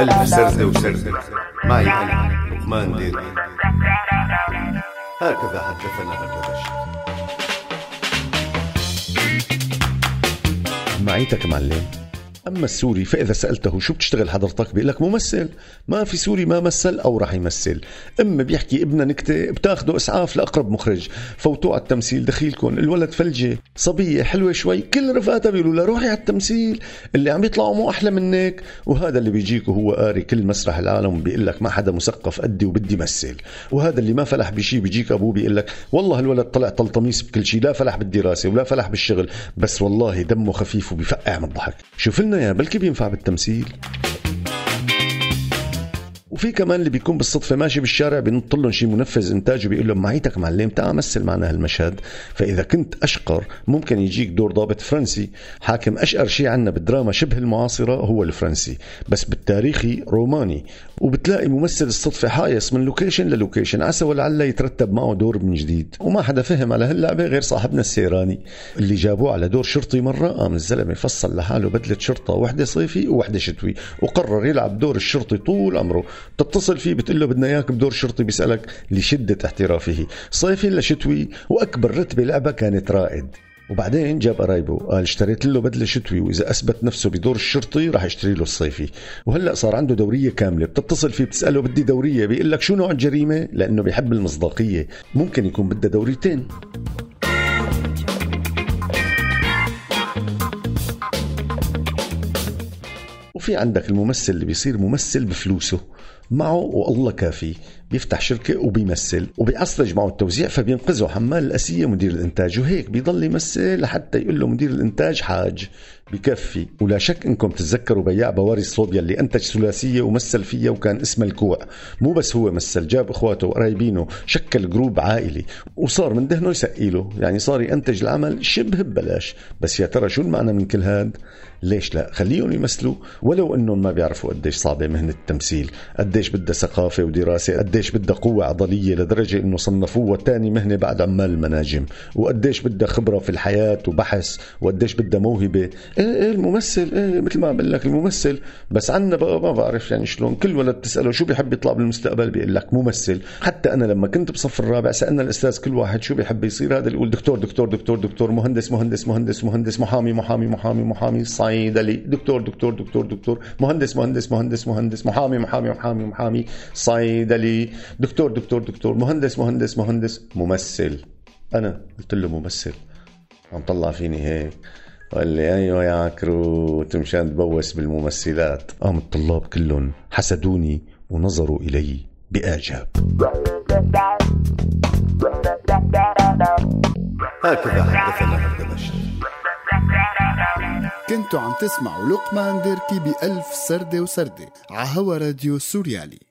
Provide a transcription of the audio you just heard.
ألف سردة وسردة معي أنا لقمان ديري هكذا حدثنا هردبش معيتك معلم. أما السوري فإذا سألته شو بتشتغل حضرتك؟ بيقول لك ممثل. ما في سوري ما مثل أو راح يمثل. إما بيحكي ابنة نكتة بتاخده إسعاف لأقرب مخرج. فوتوه على التمثيل دخيلكم الولد فلجة. صبية حلوة شوي. كل رفقاتها بيقولوا له روحي على التمثيل. اللي عم يطلعوا مو أحلى منك. وهذا اللي بيجيك وهو قاري كل مسرح العالم وبيقول لك ما حدا مثقف قدي وبدي مثل. وهذا اللي ما فلح بشيء بيجيك أبوه بيقول لك والله الولد طلع طلطميس بكل شيء لا فلح بالدراسة ولا فلح بالشغل. بس والله دمه خفيف وبيفقع من الضحك. شوف لنا يا بلكي بينفع بالتمثيل. وفي كمان اللي بيكون بالصدفة ماشي بالشارع بينط لهم شي منفذ انتاج وبيقول لهم معيتك معلم تعال مثل معنا هالمشهد. فإذا كنت أشقر ممكن يجيك دور ضابط فرنسي حاكم أشقر شيء عنا بالدراما شبه المعاصرة هو الفرنسي بس بالتاريخي روماني. وبتلاقي ممثل الصدفة حايص من location لل location عسى ولعل يترتب معه دور من جديد. وما حدا فهم على هاللعبة غير صاحبنا السيراني اللي جابوه على دور شرطي مرة قام الزلمة فصل لحاله بدلة شرطة وحدة صيفي ووحدة شتوي وقرر يلعب دور الشرطي طول عمره. بتتصل فيه بتقول له بدنا إياك بدور شرطي بيسألك لشدة احترافه. صيفي ولا شتوي وأكبر رتبة لعبة كانت رائد. وبعدين جاب قرايبه قال اشتريت له بدلة شتوي وإذا أثبت نفسه بدور الشرطي راح اشتري له الصيفي. وهلأ صار عنده دورية كاملة بتتصل فيه بتسأله بدي دورية بيقول لك شو نوع الجريمة؟ لأنه بيحب المصداقية. ممكن يكون بدها دوريتين. وفي عندك الممثل اللي بيصير ممثل بفلوسه. معه والله كافي. بيفتح شركة وبيمثل وبيعصلج معه التوزيع فبينقذه حمال الأسية مدير الإنتاج وهيك بيضل يمثل لحتى يقول له مدير الإنتاج حاج بكفي. ولا شك إنكم تتذكروا بياع بواري صوبيا اللي أنتج ثلاثية ومثل فيها وكان اسمها الكوع. مو بس هو مثل جاب إخواته وقرايبينه شكل group عائلي وصار من دهنه سقي له يعني صار ينتج العمل شبه ببلاش. بس يا ترى شو المعنى من كل هاد؟ ليش لا؟ خليهم يمثلوا. ولو إنهم ما بيعرفوا قديش صعبة مهنة التمثيل قديش بدها ثقافة ودراسة قديش بدها قوة عضلية لدرجة إنه صنفوها ثاني مهنة بعد عمال المناجم وقديش بدها خبرة في الحياة وبحث وقديش بدها موهبة. إيه إيه الممثل إيه مثل ما بقول لك الممثل. بس عنا بقى ما بعرف يعني شلون. كل ولد تساله شو بيحب يطلع بالمستقبل؟ بيقول لك ممثل. حتى أنا لما كنت بصف الرابع سألنا الأستاذ كل واحد شو بيحب يصير؟ هذا يقول دكتور دكتور دكتور دكتور مهندس مهندس مهندس مهندس محامي محامي محامي محامي صيدلي دكتور دكتور دكتور دكتور. مهندس مهندس مهندس مهندس محامي محامي محامي محامي صيدلي دكتور دكتور دكتور مهندس مهندس مهندس ممثل. أنا قلت له ممثل. عم طلع فيني هيك. قال لي أيوه يا عكروت مشان تبوس بالممثلات. قام الطلاب كلهم حسدوني ونظروا إلي بإعجاب. هكذا حدثنا هردبشت كنتوا عم تسمعوا لقمان ديركي بألف سردة وسردة عهوا راديو سوريالي.